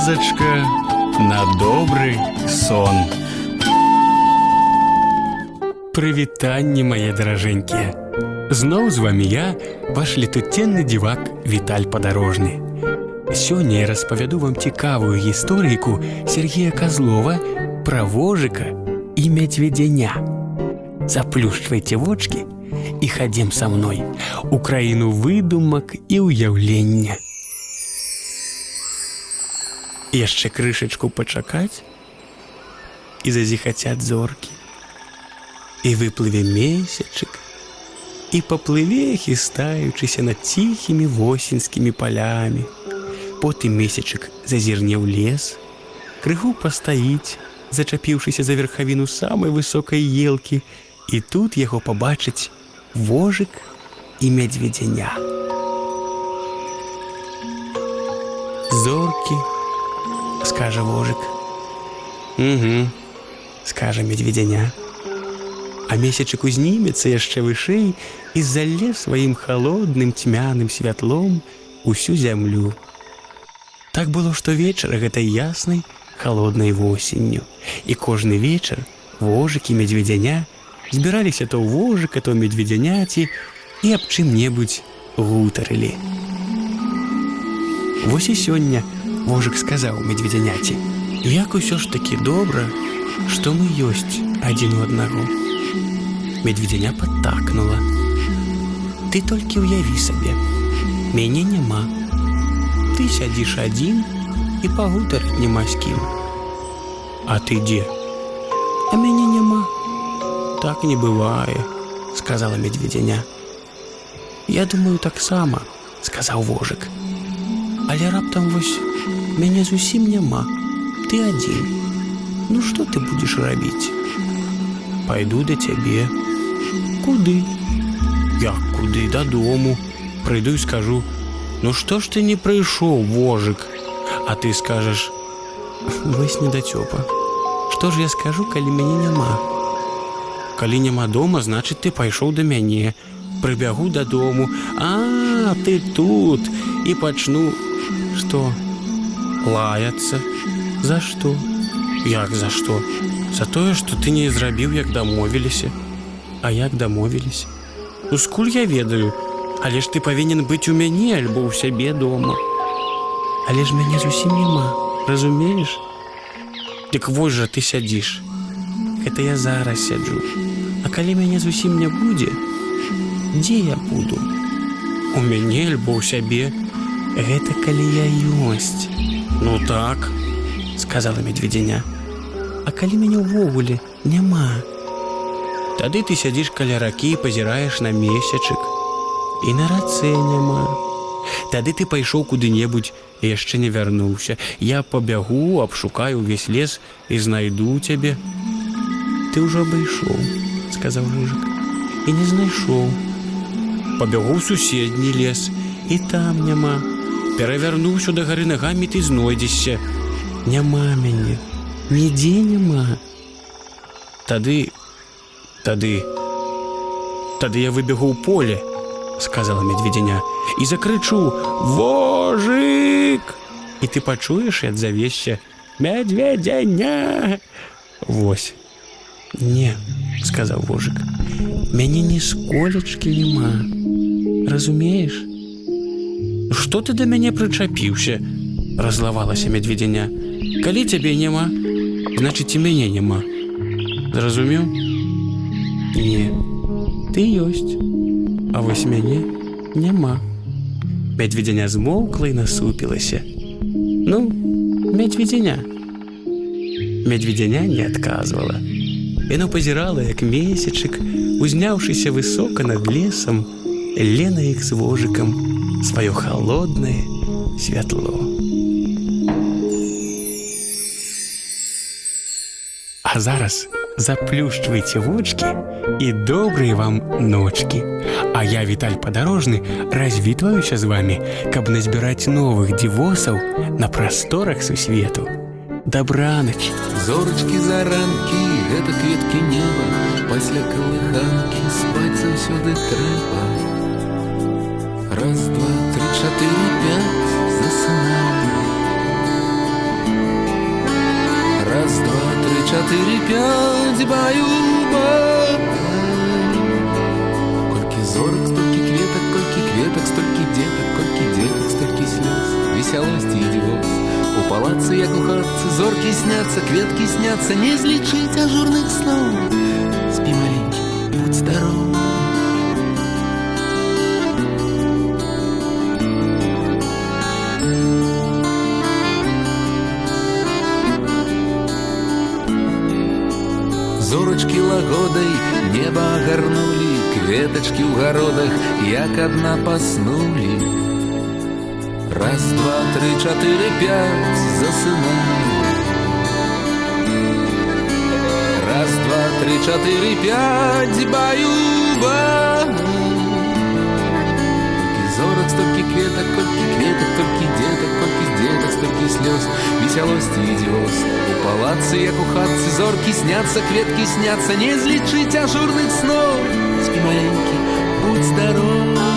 казачка на добры сон. Прывітанне мае даражэнькія. Зноў з вамі я, ваш летуценны дзівак Віталь падарожны. Сёння я распавяду вам цікавую гісторыйку Сергея Казлова пра вожыка і мядзведзяня. Заплюшчвайце вочки і хадзем са мной у краіну выдумак і ўяўлення. Яшчэ крышачку пачакаць і зазіхацяць зоркі. І выплыве месячык і паплыве, хістаючыся над ціхімі восеньскімі палямі. Потым месячык зазірне ў лес, крыху пастаіць, зачапіўшыся за верхавіну самай высокай елкі, і тут яго пабачыць вожык і мядзведзяня. Зоркі, скажа вожык. Угу, скажа медведзяня. А месячык узнімецца яшчэ вышэй і зале сваім халодным цьмяным святлом усю зямлю. Так было штовечара гэтай яснай холоднай восенню. І кожны вечар вожыкі медведзяня збіраліся то ў вожыка, то медведзяняці і аб чым-небудзь гутарылі. Вось і сёння вожык сказаў медведзяняці: Як усё ж такі добра, што мы ёсць адзін у аднаго. Медведзяня падтакнула. Ты толькі ўяві сабе. Мяне няма. Ты сядзіш адзін і пагутарыць няма з кім. А ты дзе? А мяне няма. Так не бывае, сказала медведзяня. Я думаю таксама, сказаў вожык. Але раптам вось мяне зусім няма. Ты адзін. Ну што ты будзеш рабіць? Пайду да цябе. Куды? Як куды дадому? Прыйду і скажу: « Ну што ж ты не прыйшоў вожык, А ты скажаш: « Вось недацёпа. Што ж я скажу, калі мяне няма? Калі няма дома, значыць ты пайшоў да мяне, прыбягу дадому, А ты тут і пачну што лаяцца За што? Як за што? За тое, што ты не зрабіў, як дамовіліся. А як дамовіліся? Ну скуль я ведаю, Але ж ты павінен быць у мяне альбо ў сябе дома. Але ж мяне зусім няма, разумееш? Дык вось жа ты сядзіш. Гэта я зараз сяджу. А калі мяне зусім не будзе, дзе я буду? У мяне альбо ў сябе, Гэта калі я ёсць. Ну так, сказала медведзяня. А калі мяне ўвогуле няма, Тады ты сядзіш каля ракі пазіраеш на месячык. І на рацэ няма. Тады ты пайшоў куды-небудзь і яшчэ не вярнуўся. Я пабягу, абшукаю ўвесь лес і знайду цябе. Ты ўжо абышоў, сказаў мужик і не знайшоў. Пабягу ў суседні лес і там няма. Перавярнуўся да гары нагамі ты знойдзешся. Няма мяне, нідзе няма. Тады Тады Тады я выбегу ў поле, сказала медведзяня і закрычу: Вожык! І ты пачуеш і адзавешся мядзведзяня. Вось. Не, сказаў вожык. Мяне ні сколечкі няма. Разумееш? Што ты да мяне прычапіўся? разлавалася медведзяня. Калі цябе няма, значыць і мяне няма. Зразумеў? Не, ты ёсць, А вось мяне няма. Мядзведзяня змоўкла і насупілася. Ну, мядзведзяня. Мядзведзяня не адказвала. Яно пазірала, як месячык, узняўшыся высока над лесам, Лена іх з вожыкам сваё холоднае святло. А зараз заплюшчвайце вочки і добрыя вам ночки. А я Віталь падарожны развітваюся з вами, каб назбіраць новых дзівосаў на прасторах сусвету дабранач зорачкі заранкі гэта кветкі неба пасля калыханкі спаць заўсёды трэба раз два три чатыры пять засынаем раз два три чатыры пять баю баю. Зоркі сняцца кветкі сняцца не злічыць ажурных сноў спі маленькі будь здоров Зорачкі лагодай неба агарнулі, кветачкі ў гародах, як адна паснулі. Раз, два, тры, чатыры, пять, засынай. Два, тры, чатыры, пять, баюба. Колькі зорак, столькі кветак, колькі кветак, толькі дзетак, колькі дзетак, столькі слёз, весялосці і дзёз. У палацы, як у хатцы, зоркі сняцца, кветкі сняцца, не злічыць ажурных снов. Спі маленькі, будь здоров.